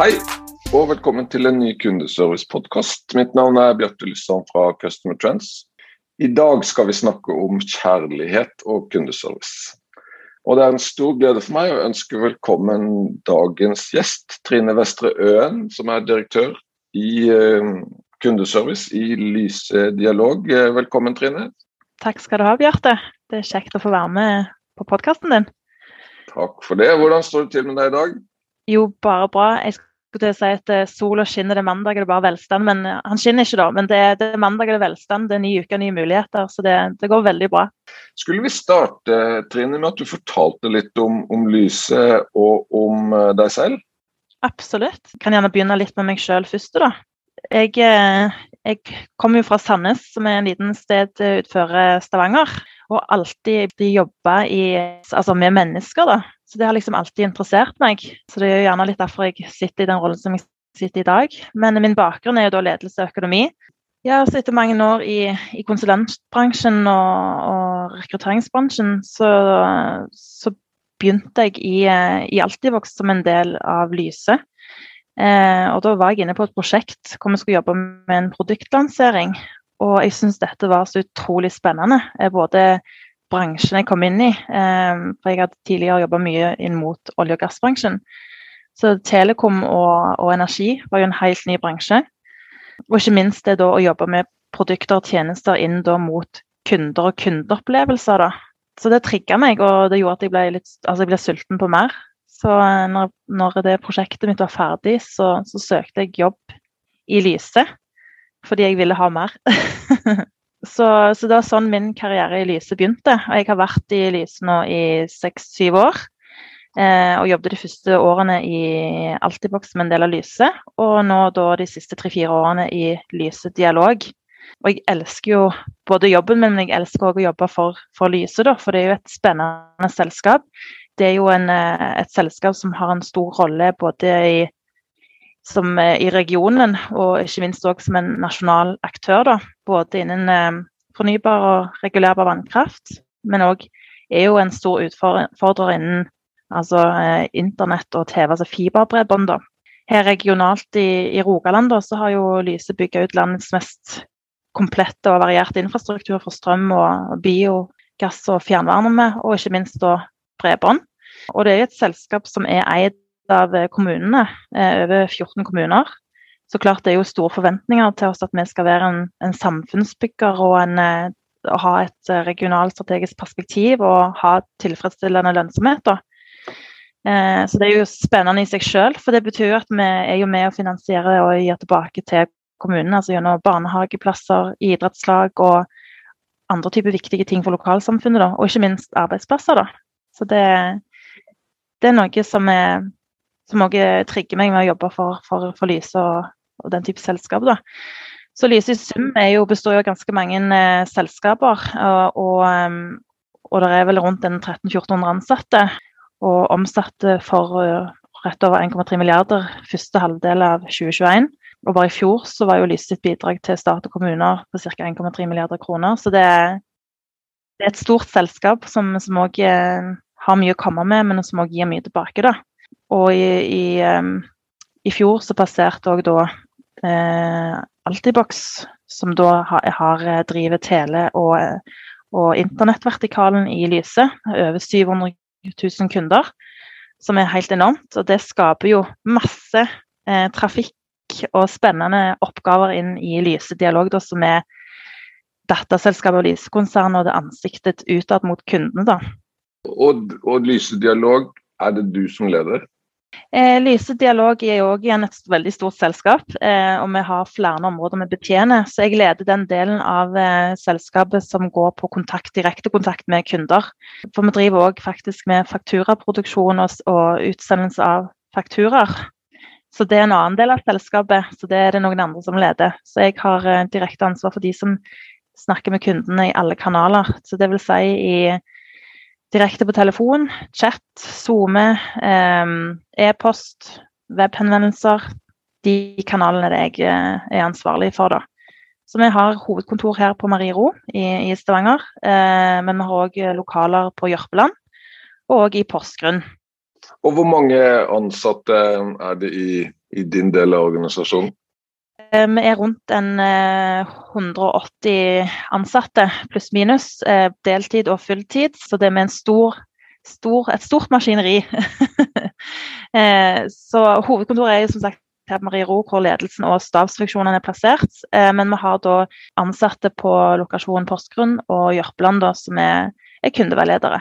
Hei, og velkommen til en ny kundeservice-podkast. Mitt navn er Bjarte Lysand fra Customer Trends. I dag skal vi snakke om kjærlighet og kundeservice. Og Det er en stor glede for meg å ønske velkommen dagens gjest, Trine Vestre Øen, som er direktør i eh, kundeservice i Lyse Dialog. Eh, velkommen, Trine. Takk skal du ha, Bjarte. Det er kjekt å få være med på podkasten din. Takk for det. Hvordan står det til med deg i dag? Jo, bare bra. Jeg skulle si at eh, sola skinner, det er mandag, det er bare velstand. Men eh, han skinner ikke, da. Men det, det er mandag, det er velstand, det er ny uke, nye muligheter. Så det, det, går veldig bra. Skulle vi starte Trine, med at du fortalte litt om, om Lyse og om eh, deg selv? Absolutt. Jeg kan gjerne begynne litt med meg sjøl først. da. Jeg, jeg kommer jo fra Sandnes, som er en liten sted utenfor Stavanger. Og alltid jobba altså med mennesker, da. Så det har liksom alltid interessert meg. Så det er gjerne litt derfor jeg sitter i den rollen som jeg sitter i dag. Men min bakgrunn er jo da ledelse og økonomi. Ja, så etter mange år i, i konsulentbransjen og, og rekrutteringsbransjen, så, så, begynte jeg i, i Altivox som en del av Lyse. Eh, og da var jeg inne på et prosjekt hvor vi skulle jobbe med en produktlansering. Og jeg syns dette var så utrolig spennende. Både bransjen jeg kom inn i. Eh, for jeg hadde tidligere jobba mye inn mot olje- og gassbransjen. Så telekom og, og, energi var jo en helt ny bransje. Og ikke minst det da å jobbe med produkter og tjenester inn da mot kunder og kundeopplevelser. da. Så det trigga meg, og det gjorde at jeg ble, litt, altså jeg ble sulten på mer. Så eh, når, når, det prosjektet mitt var ferdig, så, så søkte jeg jobb i Lyse. Fordi jeg ville ha mer. Så, så, det var sånn min karriere i Lyse begynte. Og jeg har vært i Lyse nå i seks-syv år. Eh, og jobbet de første årene i Altibox som en del av Lyse. Og nå da de siste tre-fire årene i Lyse Dialog. Og jeg elsker jo både jobben min, men jeg elsker også å jobbe for, for Lyse, da, for det er jo et spennende selskap. Det er jo en, eh, et selskap som har en stor rolle både i som i regionen, og ikke minst også som en nasjonal aktør. Da. Både innen eh, fornybar og regulerbar vannkraft, men òg er jo en stor utfordrer innen altså, eh, internett og TV, altså fiberbredbånd. Her regionalt i, i Rogaland da, så har jo Lyse bygga ut landets mest komplette og varierte infrastruktur for strøm og bio, gass og fjernvarme, og ikke minst da bredbånd. Og det er et selskap som er eid av eh, kommunene, eh, over 14 kommuner. Så klart det er jo store forventninger til oss at vi skal være en, en samfunnsbygger og en, eh, ha et regionalt strategisk perspektiv og ha tilfredsstillende lønnsomhet. Da. Så det er jo spennende i seg selv, for det betyr at vi er jo med å finansiere og gi tilbake til kommunene, altså gjennom barnehageplasser, idrettslag og andre typer viktige ting for lokalsamfunnet, da, og ikke minst arbeidsplasser. Da. Så det, det er noe som er som òg trigger meg med å jobbe for, for, for Lyse og, og, den type selskap. Da. Så Lyse i sum jo, består jo av ganske mange eh, selskaper, og, og, og, det er vel rundt 1300-1400 ansatte. Og omsatte for uh, rett over 1,3 milliarder første halvdel av 2021. Og bare i fjor så var jo Lyse sitt bidrag til stat og kommuner på ca. 1,3 milliarder kroner. Så det er, det er, et stort selskap som òg uh, har mye å komme med, men som òg gir mye tilbake. da. Og i, i, i fjor så passerte òg da eh, Altibox, som da har, har eh, drevet tele- og, og internettvertikalen i Lyse. Over 700 000 kunder, som er helt enormt. Og det skaper jo masse eh, trafikk og spennende oppgaver inn i Lyse Dialog, da, som er datterselskapet og Lyse-konsernet og det ansiktet utad mot kundene. da. Og, og Lyse Dialog, er det du som leder? Eh, Lyse Dialog er òg igjen et veldig stort selskap, eh, og vi har flere områder vi betjener. Så jeg leder den delen av eh, selskapet som går på kontakt, direkte kontakt med kunder. For vi driver òg faktisk med fakturaproduksjon og, og utsendelse av fakturaer. Så det er en annen del av selskapet, så det er det noen andre som leder. Så jeg har eh, direkte ansvar for de som snakker med kundene i alle kanaler. Så det vil si i direkte på telefon, chat, SoMe, ehm, e-post, webhenvendelser. De kanalene jeg eh, er ansvarlig for, da. Så vi har hovedkontor her på Mariro i, i Stavanger. Eh, men vi har òg lokaler på Jørpeland og i Porsgrunn. Og hvor mange ansatte er det i, i din del av organisasjonen? Eh, vi er rundt en 180 eh, ansatte, pluss minus. Eh, deltid og fulltid. Så det er med en stor, stor, et stort maskineri. så hovedkontoret er som sagt her på Marie Ro, hvor ledelsen og stabsfunksjonene er plassert. Men vi har da ansatte på lokasjonen Porsgrunn og Jørpeland, som er, er kundeveiledere.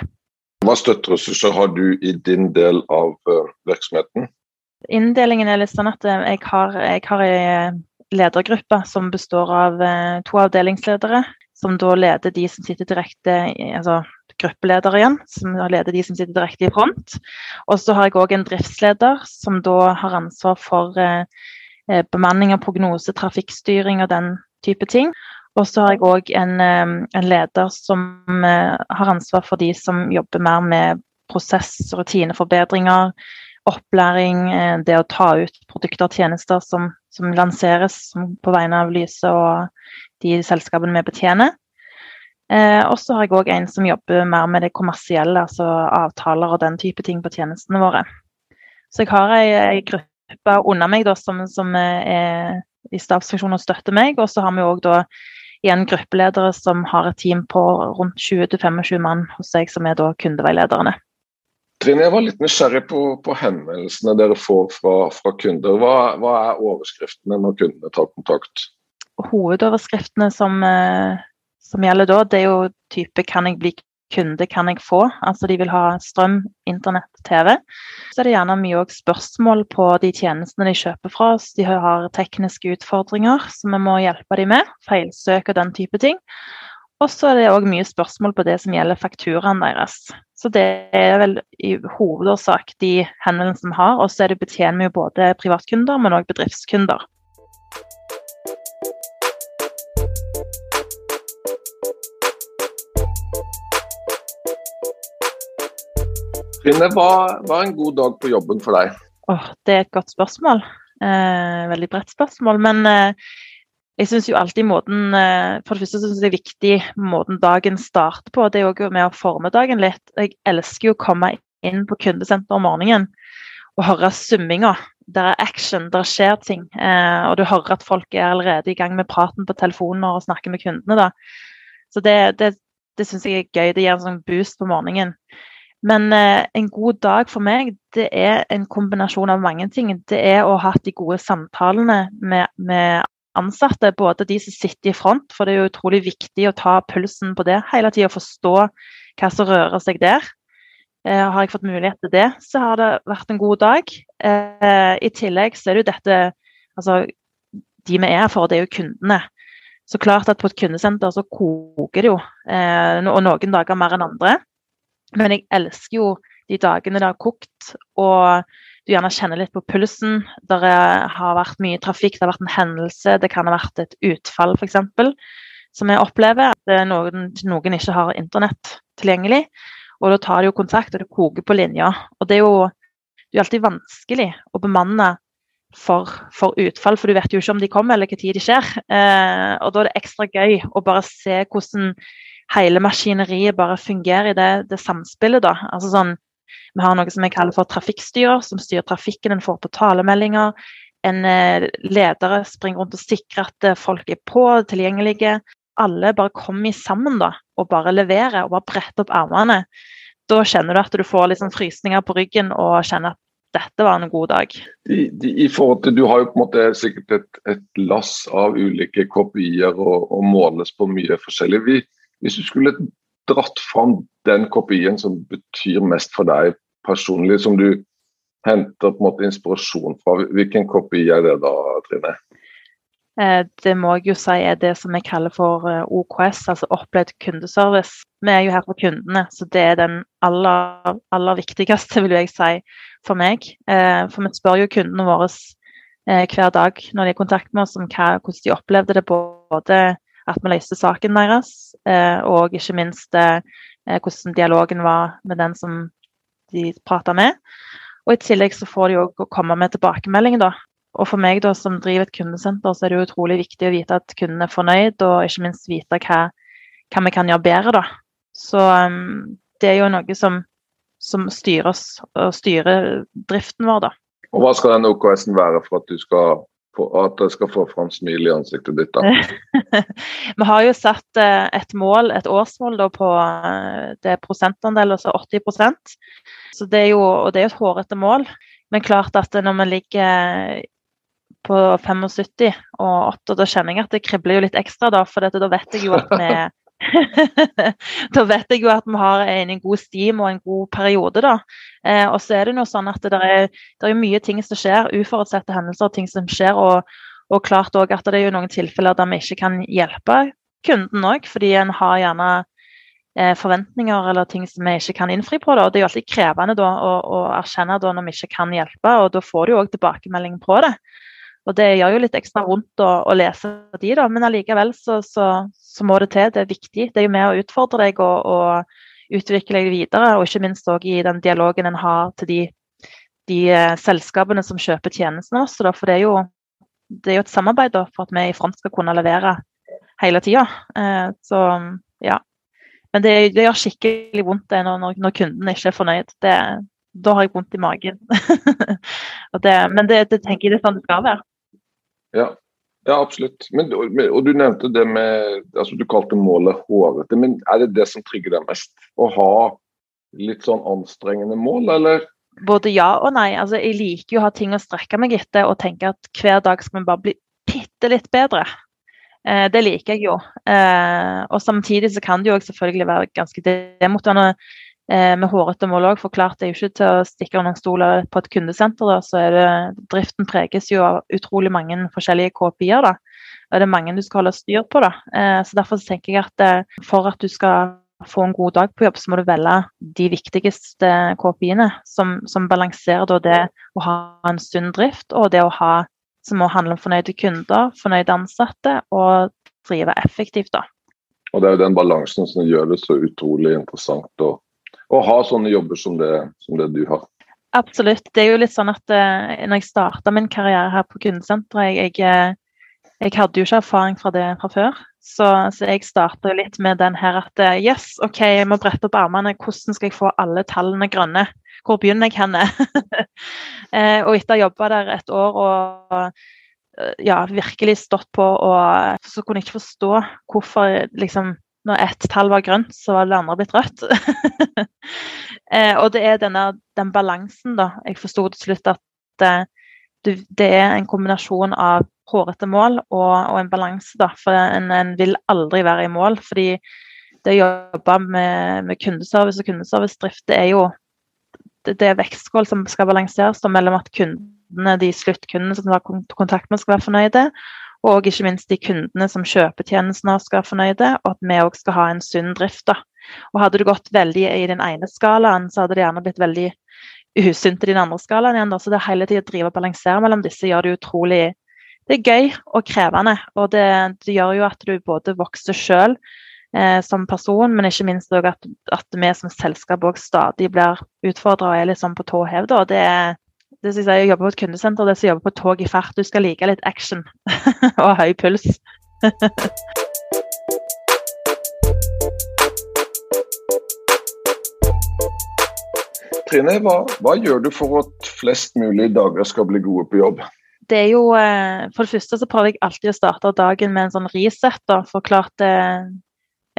Hva støtteressurser har du i din del av virksomheten? Inndelingen er litt sånn at jeg har, jeg har ledergruppe som består av eh, to avdelingsledere, som da leder de som sitter direkte altså gruppeleder igjen, som leder de som sitter direkte i front. Og så har jeg òg en driftsleder som da har ansvar for eh, eh, bemanning og prognose, trafikkstyring og den type ting. Og så har jeg òg en, en, leder som har ansvar for de som jobber mer med prosess- og rutineforbedringer, opplæring, det å ta ut produkter og tjenester som som lanseres på vegne av Lyse og de selskapene vi betjener. Eh, og så har jeg òg en som jobber mer med det kommersielle, altså avtaler og den type ting på tjenestene våre. Så jeg har ei, gruppe under meg da, som, som, er i stabsfunksjon og støtter meg. Og så har vi òg igjen gruppeledere som har et team på rundt 20-25 mann hos seg, som er da kundeveilederne. Trine, jeg var litt nysgjerrig på, på henvendelsene dere får fra, fra kunder. Hva, hva, er overskriftene når kundene tar kontakt? Hovedoverskriftene som, eh, som, gjelder da, det er jo type 'kan jeg bli kunde, kan jeg få'? Altså de vil ha strøm, internett, TV. Så er det gjerne mye spørsmål på de tjenestene de kjøper fra oss. De har tekniske utfordringer som vi må hjelpe dem med. Feilsøk og den type ting. Og så er det òg mye spørsmål på det som gjelder fakturaen deres. Så det er vel i hovedårsak de henvendelsene vi har. Og så er det betjener vi jo både privatkunder, men òg bedriftskunder. Trine, hva, hva, er en god dag på jobben for deg? Oh, det er et godt spørsmål. Eh, veldig bredt spørsmål. Men eh, jeg syns jo alltid måten eh, For det første syns jeg det er viktig måten dagen starter på. Det er jo med å forme dagen litt. Jeg elsker jo å komme inn på kundesenter om morgenen og høre summinga. Der er action, der skjer ting. Eh, og du hører at folk er allerede i gang med praten på telefoner og snakker med kundene. da. Så det, det, det syns jeg er gøy. Det gir en sånn boost på morgenen. Men eh, en god dag for meg, det er en kombinasjon av mange ting. Det er å ha hatt de gode samtalene med, med ansatte, både de som sitter i front, for det er jo utrolig viktig å ta pulsen på det hele tida, forstå hva som rører seg der. Eh, har jeg fått mulighet til det, så har det vært en god dag. Eh, I tillegg så er det jo dette Altså, de vi er for, det er jo kundene. Så klart at på et kundesenter så koker det jo, eh, og noen dager mer enn andre. Men jeg elsker jo de dagene det har kokt, og du gjerne kjenner litt på pulsen. Det har vært mye trafikk, det har vært en hendelse, det kan ha vært et utfall f.eks. Som jeg opplever at eh, noen, noen, ikke har internett tilgjengelig. Og da tar de jo kontakt, og det koker på linja. Og det er jo det er alltid vanskelig å bemanne for, for, utfall, for du vet jo ikke om de kommer eller hva tid de skjer. Eh, og da er det ekstra gøy å bare se hvordan hele maskineriet bare fungerer i det, det samspillet. da. Altså sånn, vi har noe som jeg kaller for trafikkstyrer, som styrer trafikken. En får på talemeldinger. En leder ledere springer rundt og sikrer at eh, folk er på, tilgjengelige. Alle bare kommer sammen da, og bare leverer og bare bretter opp armene. Da kjenner du at du får liksom frysninger på ryggen og kjenner at dette var en god dag. I, i forhold til, Du har jo på en måte sikkert et, et lass av ulike kopier og, og måles på mye forskjellig. Vi, hvis du skulle dratt fram den kopien som betyr mest for deg personlig, som du henter på en måte inspirasjon fra. Hvilken kopi er det da, Trine? Eh, det må jeg jo si er det som jeg kaller for eh, OKS, altså opplevd kundeservice. Vi er jo her for kundene, så det er den aller, aller viktigste, vil jeg si, for meg. Eh, for vi spør jo kundene våre hver dag når de er i kontakt med oss om hvordan de opplevde det. Både at vi løste saken deres, og ikke minst hvordan dialogen var med den som de prata med. Og I tillegg så får de òg komme med tilbakemelding. da, og for meg da, som driver et kundesenter, så er det utrolig viktig å vite at kunden er fornøyd, og ikke minst vite hva, hva vi kan gjøre bedre. da. Så um, det er jo noe som, som styrer oss og styrer driften vår. da. Og Hva skal den OKS-en være for at du skal at jeg skal få fram smil i ansiktet ditt? da? Vi har jo satt uh, et mål, et årsmål da, på uh, det er prosentandel, altså 80% så det er jo, og det er jo et hårete mål. Men klart at når vi ligger på 75 og 8, da kjenner jeg at det kribler jo litt ekstra, da. For da vet jeg jo at vi da vet jeg jo at vi har en, en god stim og en god periode, da. Eh, og så er det noe sånn at det er, det er mye ting som skjer, uforutsette hendelser, og ting som skjer. Og, og klart òg at det er jo noen tilfeller der vi ikke kan hjelpe kunden òg, fordi en har gjerne eh, forventninger eller ting som vi ikke kan innfri på. Da. Og det er jo alltid krevende da, å, å erkjenne da, når vi ikke kan hjelpe, og da får du òg tilbakemelding på det. Og det gjør jo litt ekstra vondt å, å lese de, da, men allikevel så, så, så, må det til. Det er viktig. Det er jo med å utfordre deg og, og utvikle deg videre, og ikke minst òg i den dialogen en har til de, de uh, selskapene som kjøper tjenestene våre. For det er, jo, det er jo et samarbeid da, for at vi i front skal kunne levere hele tida. Uh, så ja. Men det, det, gjør skikkelig vondt det når, når, kunden ikke er fornøyd. Det, da har jeg vondt i magen. det, men det, det, tenker jeg det er sånn det skal være. Ja, ja absolutt. Men, og du nevnte det med altså Du kalte målet hårete. Men er det det som trigger deg mest? Å ha litt sånn anstrengende mål, eller? Både ja og nei. Altså, jeg liker jo å ha ting å strekke meg etter og tenke at hver dag skal vi bare bli bitte litt bedre. Eh, det liker jeg jo. Eh, og samtidig så kan det jo selvfølgelig være ganske demotiverende eh, med hårete mål òg. Det er jo ikke til å stikke under en stol på et kundesenter. Da, så er det, driften preges jo av utrolig mange forskjellige KPI-er. da, og Det er mange du skal holde styr på. da, eh, så Derfor så tenker jeg at eh, for at du skal få en god dag på jobb, så må du velge de viktigste KPI-ene, som, som, balanserer da det å ha en sunn drift og det å ha som må handle om fornøyde kunder, fornøyde ansatte og drive effektivt. da. Og Det er jo den balansen som gjør det så utrolig interessant å å ha sånne jobber som det, som det, du har. Absolutt. Det er jo litt sånn at uh, når jeg starta min karriere her på kundesenteret jeg, jeg, eh, jeg, hadde jo ikke erfaring fra det fra før. Så, så jeg starta litt med den her at eh, yes, OK, jeg må brette opp armene. Hvordan skal jeg få alle tallene grønne? Hvor begynner jeg henne? uh, og etter å ha jobba der et år og ja, virkelig stått på, og så kunne jeg ikke forstå hvorfor liksom når ett tall var grønt, så var det andre blitt rødt. eh, og det er denne, den balansen, da. Jeg forsto til slutt at eh, det er en kombinasjon av hårete mål og, og en balanse, da. For en, en, vil aldri være i mål. fordi det å jobbe med, med kundeservice og kundeservicedrift, det er jo det, det er vektskål som skal balanseres da, mellom at kundene, de sluttkundene som har kontakt med, skal være fornøyde, og ikke minst de kundene som kjøper tjenestene skal være fornøyde, og at vi òg skal ha en sunn drift. Da. Og Hadde du gått veldig i den ene skalaen, så hadde det gjerne blitt veldig usunt i den andre skalaen igjen. Da. Så det hele tiden å drive og balansere mellom disse gjør det utrolig det er gøy og krevende. Og det, det gjør jo at du både vokser sjøl eh, som person, men ikke minst òg at, at, vi som selskap òg stadig blir utfordra og er litt sånn på tå hev. Det er det som jeg jobber på et kundesenter, det som jobber på et tog i fart. Du skal like litt action og høy puls. Trine, hva, hva, gjør du for at flest mulig dager skal bli gode på jobb? Det er jo, eh, For det første så prøver jeg alltid å starte dagen med en sånn reset. Da. For klart eh,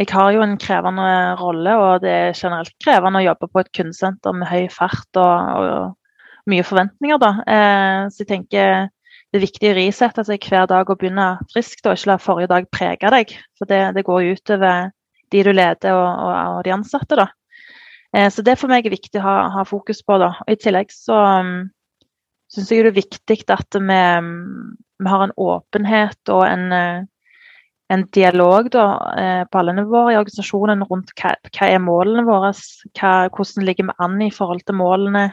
jeg har jo en krevende rolle, og det er generelt krevende å jobbe på et kundesenter med høy fart og, og mye forventninger, da. Eh, så jeg tenker det er viktig å risette seg hver dag og begynne friskt, og ikke la forrige dag prege deg. For det, det går utover de du leder og, og, og, de ansatte, da. Eh, så det for meg er viktig å ha, ha fokus på. da. Og I tillegg så um, syns jeg det er viktig at vi, vi har en åpenhet og en, eh, en dialog da, eh, på alle nivåer i organisasjonen rundt hva, hva er målene våre, hva, hvordan ligger vi an i forhold til målene.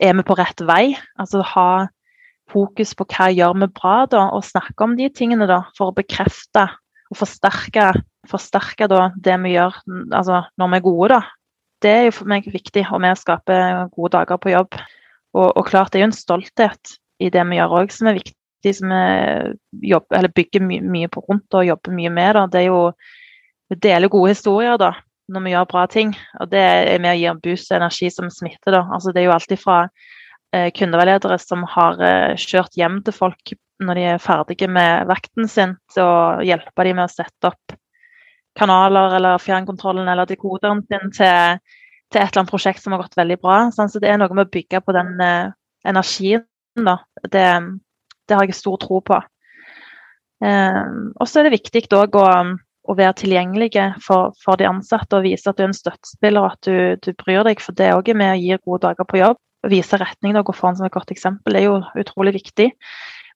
Er vi på rett vei? Altså ha fokus på hva gjør vi bra, da, og snakke om de tingene da, for å bekrefte og forsterke, forsterke da, det vi gjør altså, når vi er gode. da det er jo for meg viktig, og vi skaper gode dager på jobb. Og, og klart det er jo en stolthet i det vi gjør òg, som er viktig, som vi jobber, bygger my mye på rundt og jobber mye med. Da. Det er jo Vi deler gode historier da, når vi gjør bra ting. Og det er med å gi en boost energi som smitter. Da. Altså, det er jo alltid fra eh, kundeveiledere som har eh, kjørt hjem til folk når de er ferdige med vakten sin, til å hjelpe dem med å sette opp kanaler eller fjernkontrollen eller dekoderen sin til, til, et eller annet prosjekt som har gått veldig bra. Sånn, så det er noe med å bygge på den eh, energien. Da. Det, det, har jeg stor tro på. Eh, og så er det viktig òg å, å, være tilgjengelige for, for, de ansatte og vise at du er en støttespiller og at du, du bryr deg. For det òg er med å gi gode dager på jobb. Å vise retning og gå foran som et godt eksempel er jo utrolig viktig.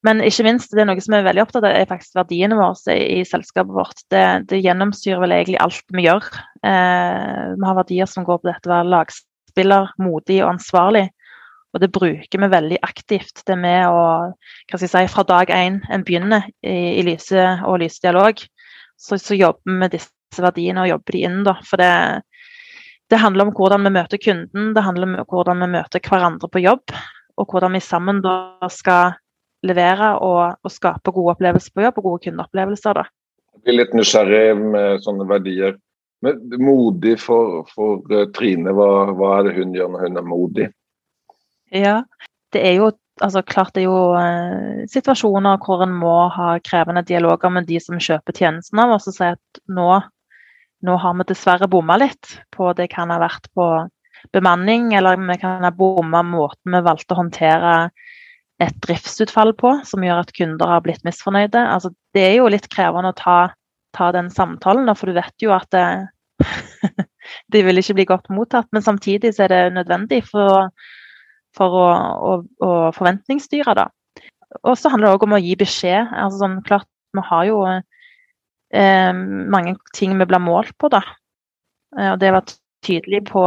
Men ikke minst, det er noe som er veldig opptatt av, er faktisk verdiene våre i, i selskapet vårt. Det, det, gjennomsyrer vel egentlig alt vi gjør. Eh, vi har verdier som går på dette å være lagspiller, modig og ansvarlig. Og det bruker vi veldig aktivt. Det med å hva skal jeg si, Fra dag én en begynner i, i lyse og lysdialog, så, så jobber vi med disse verdiene og jobber de inn. da, for det det handler om hvordan vi møter kunden, det handler om hvordan vi møter hverandre på jobb. Og hvordan vi sammen da skal levere og, og, skape gode opplevelser på jobb og gode kundeopplevelser. Da. Jeg blir litt nysgjerrig med sånne verdier. Men modig for, for uh, Trine, hva, hva, er det hun gjør når hun er modig? Ja, det er jo altså klart det er jo eh, situasjoner hvor en må ha krevende dialoger med de som kjøper tjenesten av oss og si at nå, nå har vi dessverre bomma litt på det kan ha vært på bemanning, eller vi kan ha bomma måten vi valgte å håndtere et driftsutfall på, som gjør at kunder har blitt misfornøyde. Altså, det er jo litt krevende å ta, ta den samtalen, for du vet jo at det, de vil ikke bli godt mottatt. Men samtidig så er det nødvendig for, for å, å, å, forventningsstyre. Da. Og så handler det òg om å gi beskjed. Altså, sånn, klart, vi har jo eh, mange ting vi blir målt på, da. Eh, og det var tydelig på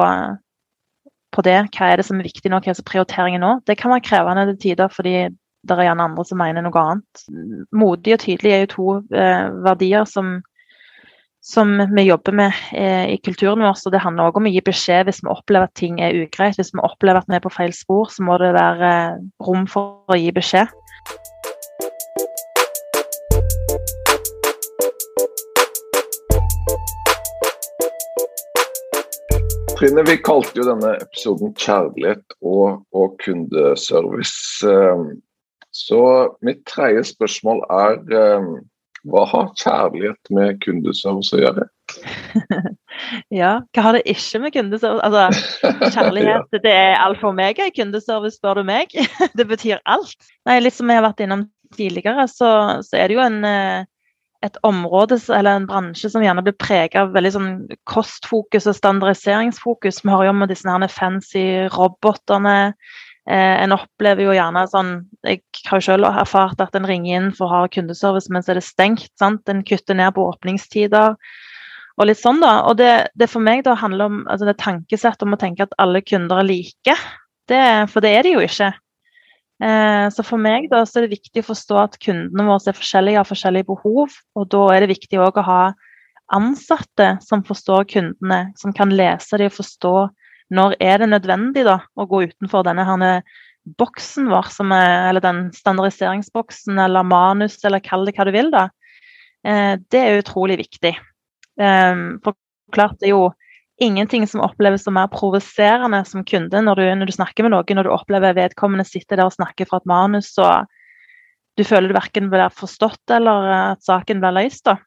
på det. Hva er det som er viktig nå, hva er prioriteringen nå? Det kan være krevende til tider, fordi det er gjerne andre som mener noe annet. Modig og tydelig er jo to eh, verdier som, som vi jobber med eh, i kulturen vår. Så det handler også om å gi beskjed hvis vi opplever at ting er ugreit. Hvis vi opplever at vi er på feil spor, så må det være eh, rom for å gi beskjed. Trine, vi kalte jo denne episoden 'Kjærlighet og, og kundeservice'. Ehm, så mitt tredje spørsmål er ehm, hva har kjærlighet med kundeservice å gjøre? ja, hva har det ikke med kundeservice Altså, kjærlighet ja. det er alt for meg. i kundeservice, spør du meg. det betyr alt. Nei, litt som jeg har vært innom tidligere, så, så er det jo en eh, et område eller en bransje som gjerne blir preget av veldig sånn kostfokus og standardiseringsfokus. Vi hører jo om disse her fancy robotene. Eh, en opplever jo gjerne sånn Jeg har jo selv erfart at en ringer inn for å ha kundeservice, men så er det stengt. sant? En kutter ned på åpningstider og litt sånn, da. Og det, det for meg da handler om altså det tankesettet om å tenke at alle kunder er like. Det, for det er de jo ikke. Eh, så for meg da, så er det viktig å forstå at kundene våre er forskjellige, har forskjellige behov. Og da er det viktig òg å ha ansatte som forstår kundene, som kan lese dem og forstå når er det nødvendig da, å gå utenfor denne herne boksen vår, er, eller den standardiseringsboksen eller manus, eller kall det hva du vil. da. Eh, det er utrolig viktig. Eh, for klart det er jo ingenting som oppleves som mer provoserende som kunde når du, når du, snakker med noen, når du opplever vedkommende sitter der og snakker fra et manus, og du føler du verken blir forstått eller at saken blir løst. da.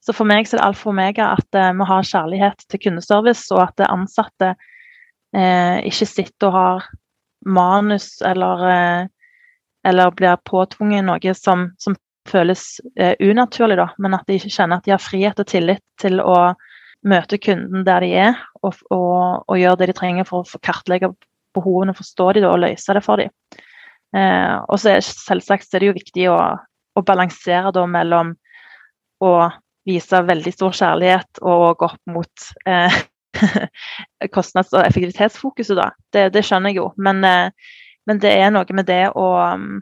Så for meg så er det alfa og omega at uh, vi har kjærlighet til kundeservice, og at ansatte uh, ikke sitter og har manus eller, eh, eller blir påtvunget noe som, som føles unaturlig, da, men at de ikke kjenner at de har frihet og tillit til å møte kunden der de er, og, og, og gjøre det de trenger for å kartlegge behovene, forstå de da, og løse det for dem. Eh, og så er selvsagt er det jo viktig å, å balansere da mellom å vise veldig stor kjærlighet og gå opp mot eh, kostnads- og effektivitetsfokuset, da. Det, det, skjønner jeg jo. Men, eh, men, det er noe med det å um,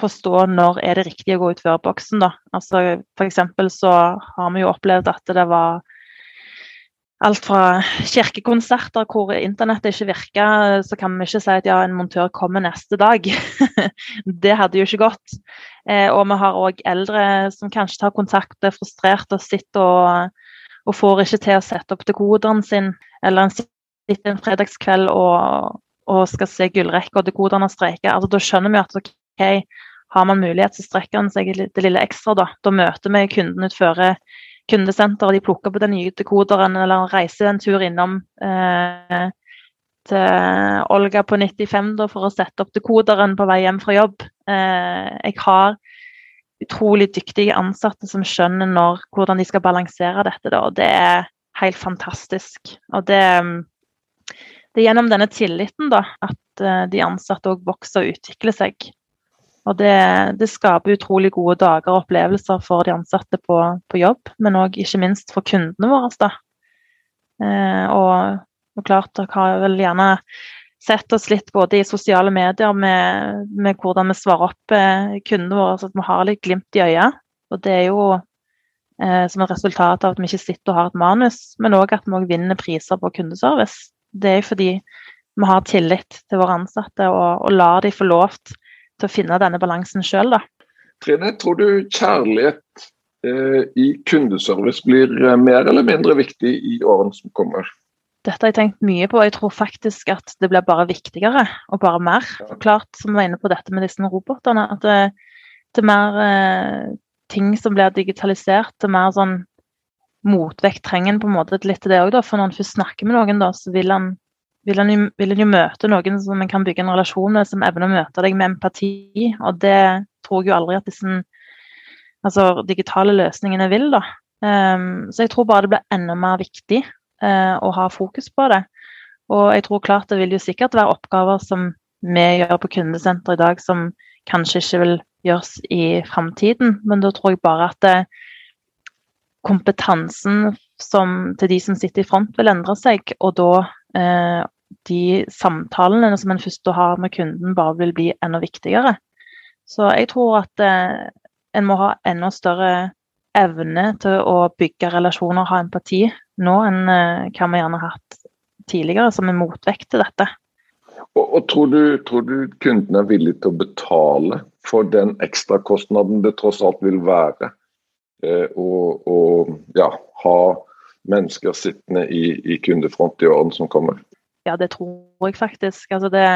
forstå når er det riktig å gå ut boksen, da. Altså, eksempel så har vi jo opplevd at det var alt fra kirkekonserter hvor internettet ikke virka, så kan vi ikke si at ja, en montør kommer neste dag. det hadde jo ikke gått. Eh, og vi har òg eldre som kanskje tar kontakt, er frustrert og sitter og, og får ikke til å sette opp dekoderen sin. Eller en sitter en fredagskveld og, og skal se gullrekka og dekoderen har streika. Altså, da skjønner vi at ok, har man mulighet, så strekker han seg det lille ekstra. Da, da møter vi kunden utføre kundesenter, de plukker på den nye dekoderen eller reiser en tur innom eh, til Olga på 95 da, for å sette opp dekoderen på vei hjem fra jobb. Eh, jeg har utrolig dyktige ansatte som skjønner når, hvordan de skal balansere dette. Da, Det er helt fantastisk. Og det, det er gjennom denne tilliten da, at eh, de ansatte òg vokser og utvikler seg. Og det, det, skaper utrolig gode dager og opplevelser for de ansatte på, på jobb, men òg ikke minst for kundene våre. Da. Eh, og, og, klart dere har vel gjerne sett oss litt både i sosiale medier med, med hvordan vi svarer opp eh, kundene våre, så at vi har litt glimt i øyet. Og det er jo eh, som et resultat av at vi ikke sitter og har et manus, men òg at vi vinner priser på kundeservice. Det er fordi vi har tillit til våre ansatte og, og lar de få lov til å finne denne balansen sjøl, da. Trine, tror du kjærlighet eh, i kundeservice blir eh, mer eller mindre viktig i årene som kommer? Dette har jeg tenkt mye på. Jeg tror faktisk at det blir bare viktigere og bare mer. For Klart, som vi var inne på dette med disse robotene, at det, det er mer eh, ting som blir digitalisert. Det er mer sånn motvekt trenger en på en måte litt til det òg, For når en først snakker med noen, da, så vil han vil en, jo, vil en jo møte noen som en kan bygge en relasjon med, som evner å møte deg med empati. Og det tror jeg jo aldri at disse altså, digitale løsningene vil. da. Um, så jeg tror bare det blir enda mer viktig uh, å ha fokus på det. Og jeg tror klart det vil jo sikkert være oppgaver som vi gjør på kundesenter i dag, som kanskje ikke vil gjøres i framtiden. Men da tror jeg bare at det, kompetansen som, til de som sitter i front, vil endre seg. Og da eh, de samtalene som en først har med kunden, bare vil bli enda viktigere. Så jeg tror at eh, en må ha enda større evne til å bygge relasjoner, ha empati, nå enn eh, hva vi gjerne har hatt tidligere, som en motvekt til dette. Og, og tror, du, tror, du, kunden er villig til å betale for den ekstrakostnaden det tross alt vil være eh, å ja, ha mennesker sittende i, i kundefront i årene som kommer? Ja, det tror jeg faktisk. Altså det,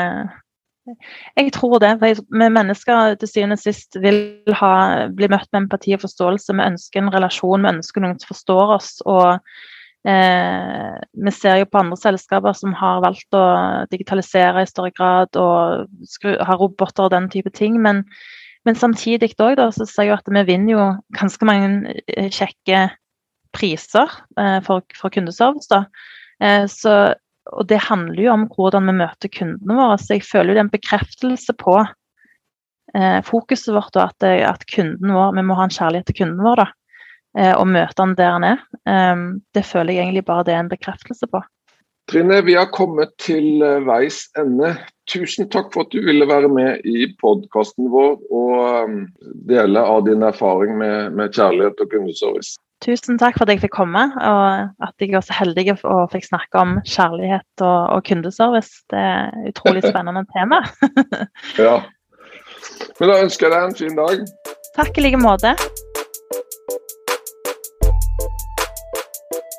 jeg tror det. Vi mennesker til syvende og sist vil ha, bli møtt med empati og forståelse. Vi ønsker en relasjon, vi ønsker noen som forstår oss. og eh, Vi ser jo på andre selskaper som har valgt å digitalisere i større grad og skru, ha roboter og den type ting. Men, men samtidig da, så ser jeg at vi vinner jo ganske mange eh, kjekke priser eh, for, for kundeservice. Da. Eh, så og det handler jo om hvordan vi møter kundene våre. Så jeg føler jo det er en bekreftelse på eh, fokuset vårt, og at, at, kunden vår, vi må ha en kjærlighet til kunden vår. da, Og møte han der han er. Eh, det føler jeg egentlig bare det er en bekreftelse på. Trine, vi har kommet til eh, veis ende. Tusen takk for at du ville være med i podkasten vår og dele av din erfaring med, med kjærlighet og kundeservice. Tusen takk for at jeg fikk komme, og at jeg var så heldig og fikk snakke om kjærlighet og, og kundeservice. Det er et utrolig spennende tema. ja. Men da ønsker jeg deg en fin dag. Takk i like måte.